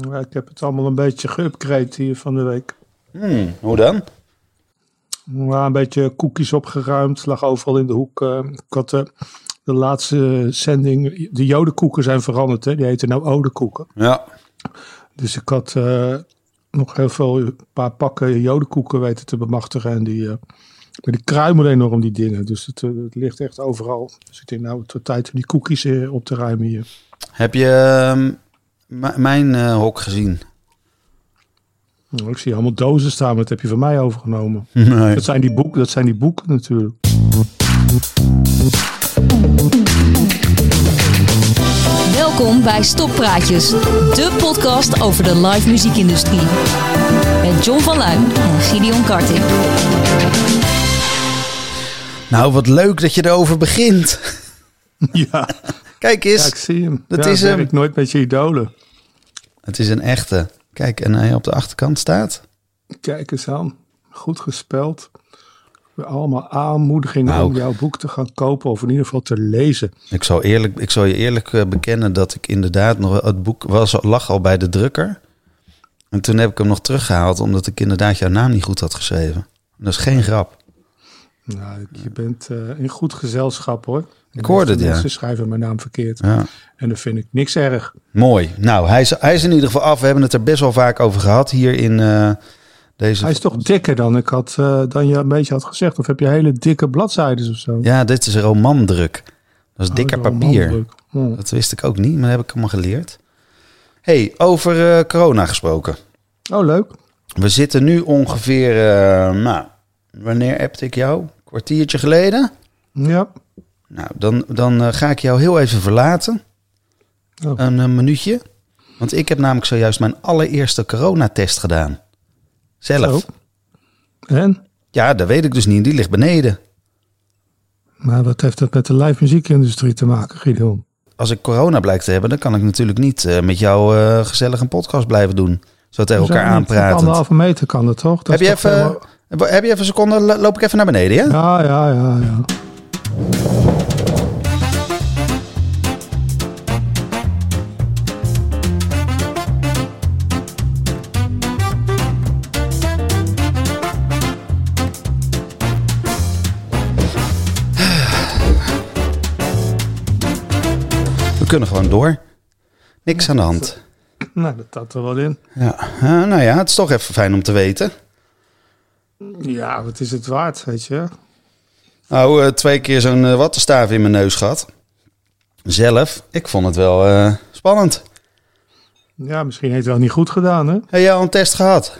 Ja, ik heb het allemaal een beetje geupgrade hier van de week. Hmm, hoe dan? Ja, een beetje koekjes opgeruimd, lag overal in de hoek. eh, ik had eh, de laatste zending, de jodenkoeken zijn veranderd, hè? die heten nou odekoeken. Ja. Dus ik had eh, nog heel veel, een paar pakken jodenkoeken weten te bemachtigen. En die, maar die kruimelen enorm, die dingen. Dus het, het ligt echt overal. Dus ik denk, nou, het wordt tijd om die koekjes eh, op te ruimen hier. Heb je ehm, mijn eh, hok gezien? Nou, ik zie allemaal dozen staan, maar dat heb je van mij overgenomen. Nee. Dat zijn die boeken, dat zijn die boeken natuurlijk. Welkom bij Stoppraatjes, de podcast over de live muziekindustrie. Met John van Luijn en Gideon Karting. Nou, wat leuk dat je erover begint. Ja, Kijk eens. ja ik zie hem. Dat ja, is hem. werkt nooit met je idolen. Het is een echte. Kijk, en hij op de achterkant staat. Kijk eens aan. Goed gespeld. Allemaal aanmoedigingen Nou. om jouw boek te gaan kopen of in ieder geval te lezen. Ik zal, eerlijk, ik zal je eerlijk eh, bekennen dat ik inderdaad nog... Het boek was, lag al bij de drukker. En toen heb ik hem nog teruggehaald... omdat ik inderdaad jouw naam niet goed had geschreven. Dat is geen grap. Nou, je bent eh, in goed gezelschap hoor. Ik hoorde het, ja. Mensen schrijven mijn naam verkeerd. Ja. En dat vind ik niks erg. Mooi. Nou, hij is, hij is in ieder geval af. We hebben het er best wel vaak over gehad hier in eh, deze... Hij is toch dikker dan ik had, eh, dan je een beetje had gezegd. Of heb je hele dikke bladzijden of zo? Ja, dit is romandruk. Dat is dikker Oh, een papier. Hm. Dat wist ik ook niet, maar dat heb ik allemaal geleerd. hey, over corona gesproken. Oh, leuk. We zitten nu ongeveer, nou, wanneer appte ik jou? Een kwartiertje geleden? Ja. Nou, dan, dan eh, ga ik jou heel even verlaten. Oh. Een eh, minuutje. Want ik heb namelijk zojuist mijn allereerste coronatest gedaan. Zelf. Zo. En? Ja, dat weet ik dus niet. Die ligt beneden. Maar wat heeft dat met de live muziekindustrie te maken, Gideon? Als ik corona blijkt te hebben, dan kan ik natuurlijk niet eh, met jou gezellig een podcast blijven doen. Zo tegen elkaar aanpraten. anderhalve meter kan dat toch? Dat Heb je, even, helemaal- heb je even een seconde? Lo- Loop ik even naar beneden, ja? Ja, ja, ja, ja. We kunnen gewoon door. Niks aan de hand. Nou, dat had er wel in. Ja. Eh, nou ja, het is toch even fijn om te weten. Ja, wat is het waard, weet je? Nou, eh, twee keer zo'n eh, wattenstaaf in mijn neus gehad. Zelf, ik vond het wel eh, spannend. Ja, misschien heeft het wel niet goed gedaan, hè? Heb jij al een test gehad?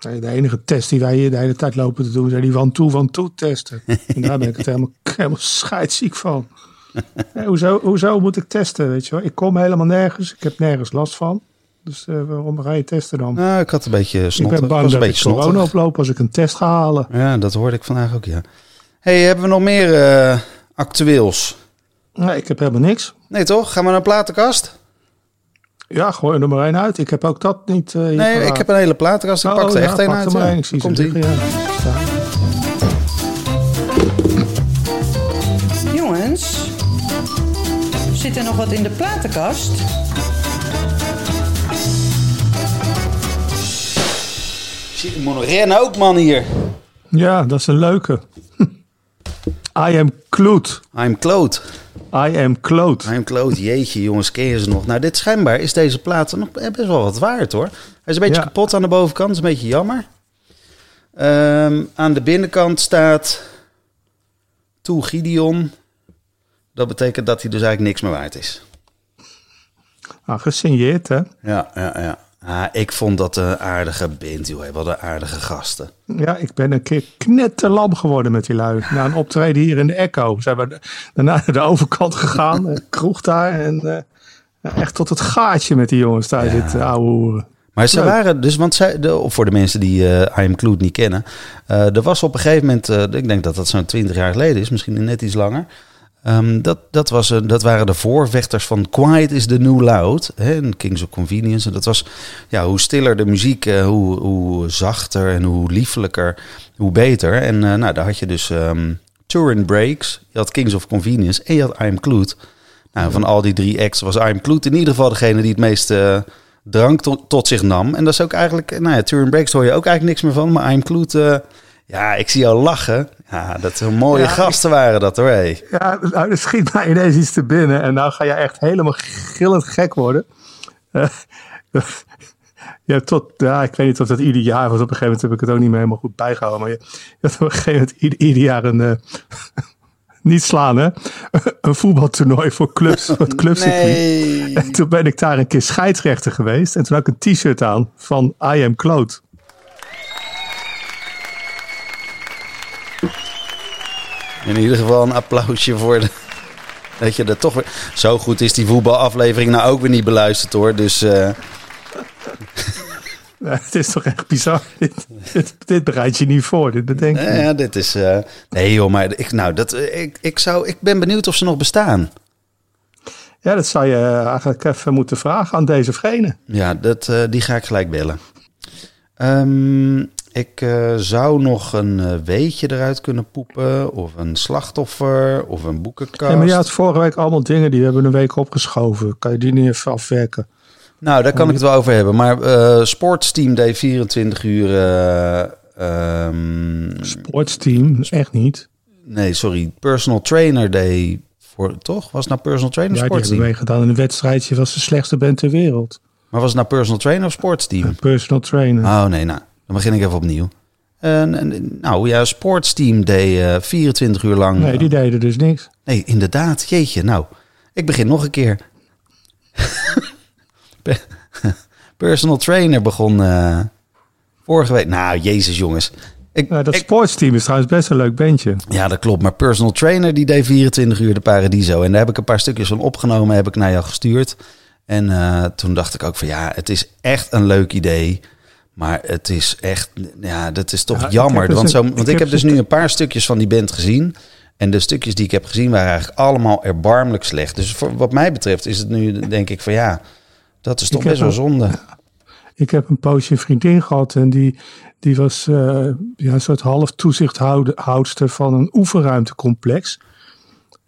Nee, De enige test die wij hier de hele tijd lopen te doen, zijn die van toe van toe testen. En daar ben ik het helemaal, helemaal scheidsziek van. Hoezo, hoezo moet ik testen, weet je wel? Ik kom helemaal nergens, ik heb nergens last van. Dus eh, waarom ga je testen dan? Nou, ik had een beetje ik snotter. ben Ik bang was een dat ik beetje corona oploop als ik een test ga halen. Ja, dat hoorde ik vandaag ook, ja. hey, hebben we nog meer eh, actueels? Nee, ik heb helemaal niks. Nee, toch? Gaan we naar een platenkast? Ja, gooi er maar één uit. Ik heb ook dat niet. eh, hier Nee, ik heb een hele platenkast. Ik Oh, pak er ja, echt een pak uit. er maar ja. één. Ik Komt ie. ja. Jongens, zit er nog wat in de platenkast? Moet nog rennen ook, man, hier. Ja, dat is een leuke. I am Kloot. I'm Claude. I am Kloot. I'm Claude. Jeetje, jongens, ken je ze nog? Nou, dit schijnbaar is deze plaat nog best wel wat waard, hoor. Hij is een beetje Ja. kapot aan de bovenkant. Is een beetje jammer. Ehm, aan de binnenkant staat... Toe Gideon. Dat betekent dat hij dus eigenlijk niks meer waard is. Ah, gesigneerd, hè? Ja, ja, ja. Ah, ik vond dat een aardige band, joh. Wat een aardige gasten. Ja, ik ben een keer knetterlam geworden met die lui. Na een optreden hier in de Echo. Zijn we daarna naar de overkant gegaan. eh, kroeg daar. En eh, ja, echt tot het gaatje met die jongens daar zitten. Ouwe hoeren. Maar ze waren dus, want zij, de, voor de mensen die eh I Am Clued niet kennen, eh, er was op een gegeven moment, eh, ik denk dat dat zo'n 20 jaar geleden is, misschien net iets langer. Ehm, dat, dat, was, eh, dat waren de voorvechters van Quiet is the New Loud, hè, en Kings of Convenience. En dat was, ja, hoe stiller de muziek, eh, hoe, hoe zachter en hoe liefelijker, hoe beter. En eh, nou, daar had je dus ehm Turin Breaks, je had Kings of Convenience en je had I Am Clued. Nou, van al die drie acts was I'm Kloet in ieder geval degene die het meeste drank tot, zich nam. En dat is ook eigenlijk, nou ja, Turin Breaks hoor je ook eigenlijk niks meer van. Maar I'm eh, ja, ik zie jou lachen. Ja, dat zijn mooie Ja, gasten waren dat hoor. Hey. Ja, nou, er schiet mij ineens iets te binnen. En nou ga je echt helemaal gillend gek worden. Je hebt tot, ja, ik weet niet of dat ieder jaar was. Op een gegeven moment heb ik het ook niet meer helemaal goed bijgehouden. Maar je, je hebt op een gegeven moment ieder, ieder jaar een, eh, niet slaan hè, een voetbaltoernooi voor clubs, voor het clubcircuit. Nee. En toen ben ik daar een keer scheidsrechter geweest. En toen had ik een t-shirt aan van I am Kloot. In ieder geval een applausje voor de, dat je er toch weer... Zo goed is die voetbalaflevering nou ook weer niet beluisterd hoor. Dus eh, Ja, het is toch echt bizar. Dit, dit, dit bereid je niet voor. Dit bedenk je ja, dit is... eh, nee joh, maar ik, nou, dat, eh, ik, ik, zou, ik ben benieuwd of ze nog bestaan. Ja, dat zou je eigenlijk even moeten vragen aan deze vegene. Ja, dat, die ga ik gelijk bellen. Ehm, ik eh, zou nog een eh, weetje eruit kunnen poepen. Of een slachtoffer. Of een boekenkast. Ja, maar je had vorige week allemaal dingen die we hebben een week opgeschoven. Kan je die niet even afwerken? Nou, daar kan ik het wel over hebben. Maar eh Sportsteam deed 24 uur... eh, ehm, Sportsteam, echt niet. nee, sorry. Personal Trainer deed... Voor, toch? Was het nou Personal Trainer of Ja, die hebben Sportsteam? meegedaan in een wedstrijdje. Was de slechtste band ter wereld. Maar was het nou Personal Trainer of Sportsteam? Een personal trainer. Oh nee, nou, dan begin ik even opnieuw. En, en, nou ja, Sportsteam deed eh, 24 uur lang. nee, die deden dus niks. Nee, inderdaad. Jeetje, nou. Ik begin nog een keer. Pe- Personal trainer begon eh, vorige week. Nou, jezus jongens. Ik, Nou, dat ik- sportsteam is trouwens best een leuk bandje. ja, dat klopt. Maar personal trainer die deed 24 uur de Paradiso. En daar heb ik een paar stukjes van opgenomen, heb ik naar jou gestuurd. En eh, toen dacht ik ook van ja, het is echt een leuk idee. Maar het is echt, ja, dat is toch Ja, jammer. dus want, zo, ik want ik heb heb dus dus- nu een paar stukjes van die band gezien. En de stukjes die ik heb gezien waren eigenlijk allemaal erbarmelijk slecht. Dus voor, wat mij betreft is het nu denk ik van ja, dat is toch best wel zonde. Ik heb een poosje een vriendin gehad en die, die was eh, ja, een soort half toezichthoudster van een oefenruimtecomplex.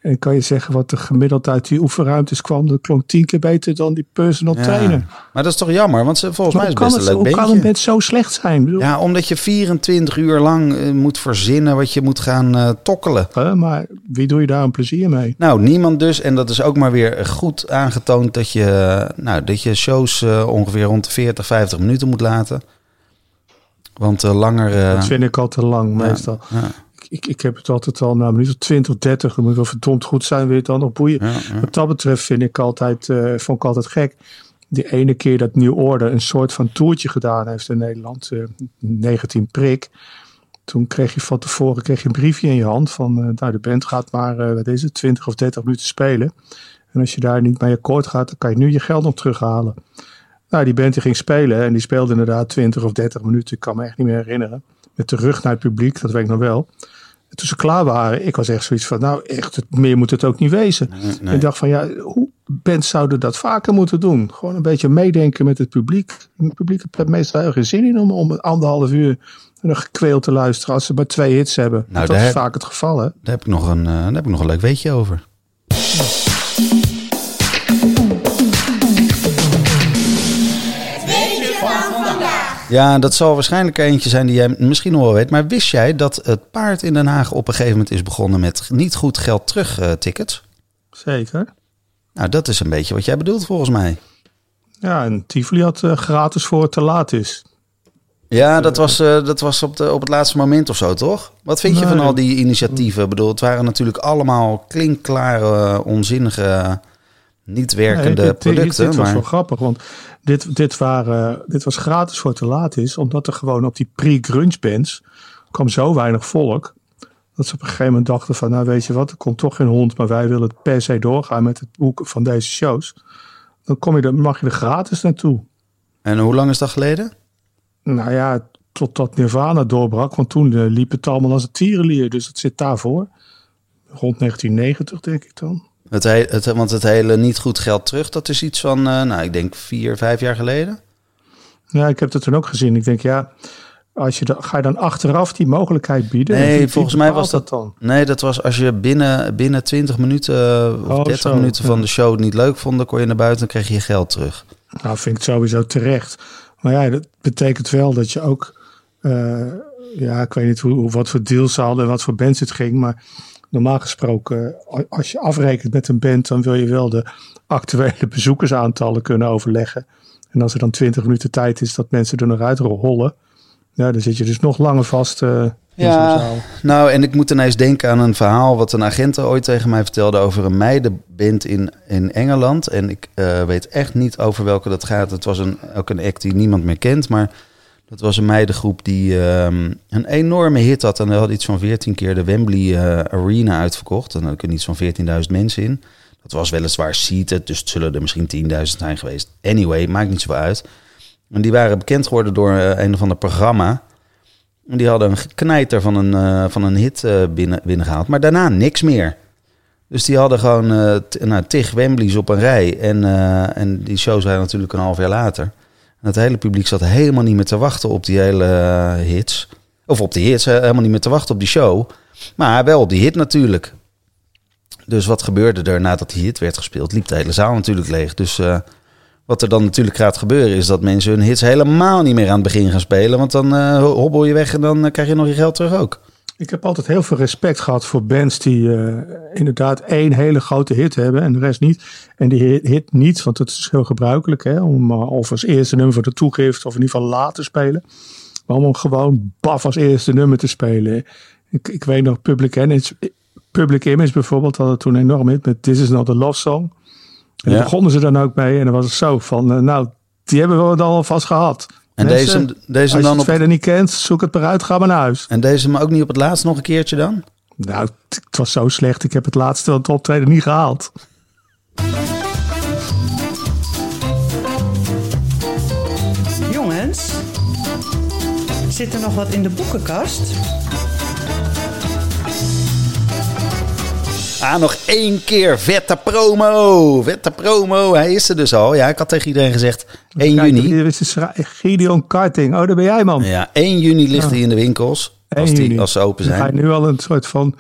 En kan je zeggen wat er gemiddeld uit die oefenruimtes kwam? Dat klonk tien keer beter dan die personal Ja. trainer. Maar dat is toch jammer, want ze, volgens Maar mij is het best het, een leuk hoe kan band zo slecht zijn? Bedoel, Ja, omdat je 24 uur lang eh, moet verzinnen wat je moet gaan eh, tokkelen. maar wie doe je daar een plezier mee? Nou, niemand dus. En dat is ook maar weer goed aangetoond dat je, nou, dat je shows eh, ongeveer rond de 40, 50 minuten moet laten. Want langer... Dat vind ik al te lang meestal. ja, Ik, ik heb het altijd al na een minuut of 20, 30. Dan moet wel verdomd goed zijn, wil je het dan nog boeien. ja, ja. Wat dat betreft vind ik altijd, eh, vond ik altijd gek. Die ene keer dat New Order een soort van toertje gedaan heeft in Nederland. eh 19 prik. Toen kreeg je van tevoren kreeg je een briefje in je hand van nou, de band gaat maar, wat is het, 20 of 30 minuten spelen. En als je daar niet mee akkoord gaat, dan kan je nu je geld nog terughalen. Nou, die band die ging spelen en die speelde inderdaad 20 of 30 minuten. Ik kan me echt niet meer herinneren. Met de rug naar het publiek, dat weet ik nog wel. En toen ze klaar waren, ik was echt zoiets van, nou echt, meer moet het ook niet wezen. nee. Ik dacht van, ja, hoe bands zouden dat vaker moeten doen? Gewoon een beetje meedenken met het publiek. Het publiek heeft meestal heel geen zin in om, om een anderhalf uur nog gekweeld te luisteren als ze maar twee hits hebben. Nou, dat daar- is vaak het geval, hè? Daar, heb ik nog een, eh, daar heb ik nog een leuk weetje over. Ja, dat zal waarschijnlijk eentje zijn die jij misschien nog wel weet. Maar wist jij dat het paard in Den Haag op een gegeven moment is begonnen met niet goed geld terug eh, tickets? Zeker. Nou, dat is een beetje wat jij bedoelt volgens mij. Ja, en Tivoli had eh, gratis voor het te laat is. Ja, dat was, eh, dat was op, de, op het laatste moment of zo, toch? Wat vind je van al die initiatieven? Ik bedoel, het waren natuurlijk allemaal klinkklare, onzinnige, niet werkende Nee, dit, dit- producten. Dit, was maar... wel grappig, want dit, dit, waren, dit was gratis voor het te laat is. Omdat er gewoon op die pre-grunge bands kwam zo weinig volk. Dat ze op een gegeven moment dachten van, nou weet je wat, er komt toch geen hond. Maar wij willen per se doorgaan met het boeken van deze shows. Dan, kom je er, mag je er gratis naartoe. En hoe lang is dat geleden? Nou ja, totdat Nirvana doorbrak. Want toen eh, liep het allemaal als een tierenlier. Dus het zit daarvoor. Rond 1990 denk ik dan. Het, he- het, want het hele niet goed geld terug, dat is iets van, eh, nou, ik denk vier, vijf jaar geleden. Ja, ik heb dat toen ook gezien. Ik denk, ja, Als je ga je dan achteraf die mogelijkheid bieden? Nee, volgens mij was dat dan. Nee, dat was als je binnen, binnen 20 minuten of Oh, 30 zo, minuten ja. van de show het niet leuk vond, dan kon je naar buiten en kreeg je je geld terug. Nou, vind ik sowieso terecht. Maar ja, dat betekent wel dat je ook... eh, ja, ik weet niet hoe, hoe- wat voor deals ze hadden en wat voor bands het ging. Maar normaal gesproken, als je afrekent met een band... dan wil je wel de actuele bezoekersaantallen kunnen overleggen. En als er dan 20 minuten tijd is dat mensen er nog uit rollen... Ja, dan zit je dus nog langer vast in Ja. Nou, en ik moet ineens denken aan een verhaal wat een agent ooit tegen mij vertelde over een meidenband in, in Engeland. En ik eh, weet echt niet over welke dat gaat. Het was een, ook een act die niemand meer kent, maar dat was een meidengroep die ehm, een enorme hit had. En die had iets van 14 keer de Wembley eh, Arena uitverkocht. En daar kunnen iets van 14.000 mensen in. Dat was weliswaar seated, dus het zullen er misschien 10.000 zijn geweest. Anyway, maakt niet zoveel uit. En die waren bekend geworden door eh, een of ander programma. En die hadden een knijter van een, eh, van een hit binnen, binnengehaald. Maar daarna niks meer. Dus die hadden gewoon t- nou, tig Wembleys op een rij. En, en die show zijn natuurlijk een half jaar later. Het hele publiek zat helemaal niet meer te wachten op die hele eh, hits. Of op die hits, helemaal niet meer te wachten op die show. Maar wel op die hit natuurlijk. Dus wat gebeurde er nadat die hit werd gespeeld? Liep de hele zaal natuurlijk leeg. Dus eh, wat er dan natuurlijk gaat gebeuren is dat mensen hun hits helemaal niet meer aan het begin gaan spelen. Want dan eh, hobbel je weg en dan krijg je nog je geld terug ook. Ik heb altijd heel veel respect gehad voor bands die eh, inderdaad één hele grote hit hebben en de rest niet. En die hit, niet, want dat is heel gebruikelijk, hè, om uh, of als eerste nummer voor de toegift of in ieder geval later spelen. Maar om gewoon baf als eerste nummer te spelen. Ik, ik weet nog, Public Image, Public Image bijvoorbeeld hadden toen enorm hit met This Is Not a Love Song. En Ja. begonnen ze dan ook mee en dan was het zo van, uh, nou, die hebben we dan alvast gehad. En Mensen, deze, deze als je dan het op, verder niet kent, zoek het maar uit, ga maar naar huis. en deze maar ook niet op het laatst nog een keertje dan? Nou, het het was zo slecht. Ik heb het laatste het optreden niet gehaald. Jongens, zit er nog wat in de boekenkast? Ah, nog één keer vette promo. Vette promo. Hij is er dus al. Ja, ik had tegen iedereen gezegd 1 Kijk, juni. Dit is de Gideon Karting. Oh, daar ben jij, man. Ja, 1 juni ligt hij in de winkels. Als, 1 die, als ze open zijn. nu al een soort van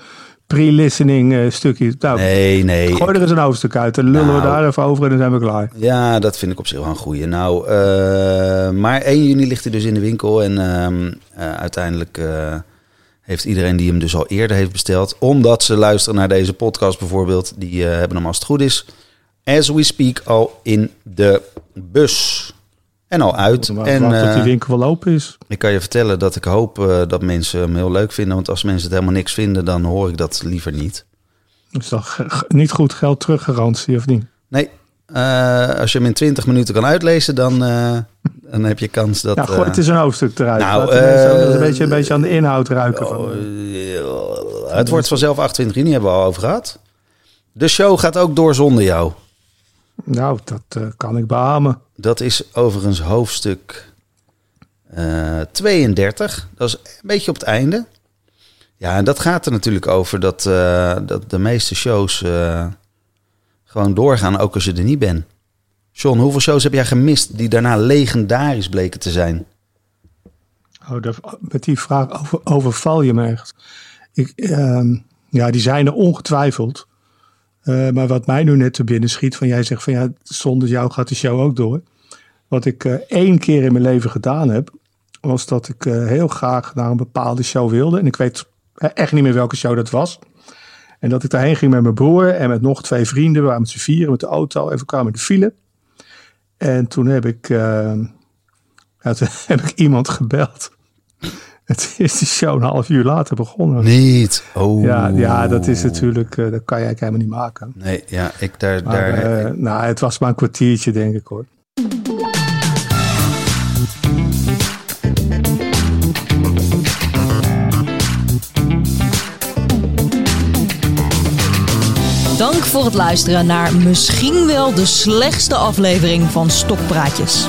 pre-listening eh, stukje. Nou, Nee, nee. gooi er eens een hoofdstuk uit. Dan lullen Nou. we daar even over en dan zijn we klaar. Ja, dat vind ik op zich wel een goeie. Nou, eh, maar 1 juni ligt hij dus in de winkel. En ehm, eh, uiteindelijk heeft iedereen die hem dus al eerder heeft besteld... omdat ze luisteren naar deze podcast bijvoorbeeld... die eh, hebben hem als het goed is... as we speak al in de bus. En al uit. En tot die eh, winkel wel open is. ik kan je vertellen dat ik hoop eh, dat mensen hem heel leuk vinden. Want als mensen het helemaal niks vinden, dan hoor ik dat liever niet. Is dat niet goed geld teruggarantie of niet? Nee, als je hem in 20 minuten kan uitlezen, dan, dan heb je kans dat... nou, eh, het is een hoofdstuk eruit. nou, eh, een, beetje, een beetje aan de inhoud ruiken. van, oh, eh, het wordt vanzelf 28 juni, hebben we al over gehad. De show gaat ook door zonder jou. nou, dat kan ik beamen. Dat is overigens hoofdstuk eh, 32. Dat is een beetje op het einde. Ja, en dat gaat er natuurlijk over dat, dat de meeste shows gewoon doorgaan, ook als je er niet bent. John, hoeveel shows heb jij gemist die daarna legendarisch bleken te zijn? Oh, met die vraag over, overval je me echt. Ik, ehm, ja, die zijn er ongetwijfeld. Eh, maar wat mij nu net te binnen schiet, van jij zegt van ja, zonder jou gaat de show ook door. Wat ik eh, één keer in mijn leven gedaan heb, was dat ik eh, heel graag naar een bepaalde show wilde. En ik weet echt niet meer welke show dat was. En dat ik daarheen ging met mijn broer en met nog twee vrienden. We waren met z'n vieren met de auto. En we kwamen in de file. En toen heb ik, eh, ja, toen heb ik iemand gebeld. Het is die show een half uur later begonnen. Niet. Oh. Ja, ja, dat is natuurlijk, eh, dat kan je eigenlijk helemaal niet maken. Nee, ja, ik daar. Maar, daar eh, nou, het was maar een kwartiertje, denk ik hoor. Voor het luisteren naar misschien wel de slechtste aflevering van Stokpraatjes.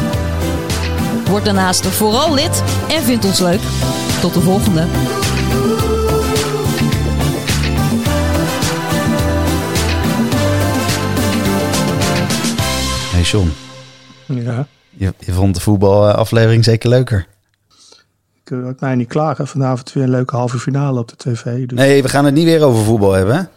Word daarnaast vooral lid en vind ons leuk. Tot de volgende. Hey John, Ja. je, je vond de voetbalaflevering zeker leuker. ik uh, mij niet klagen. Vanavond weer een leuke halve finale op de tv. Dus. Nee, we gaan het niet weer over voetbal hebben.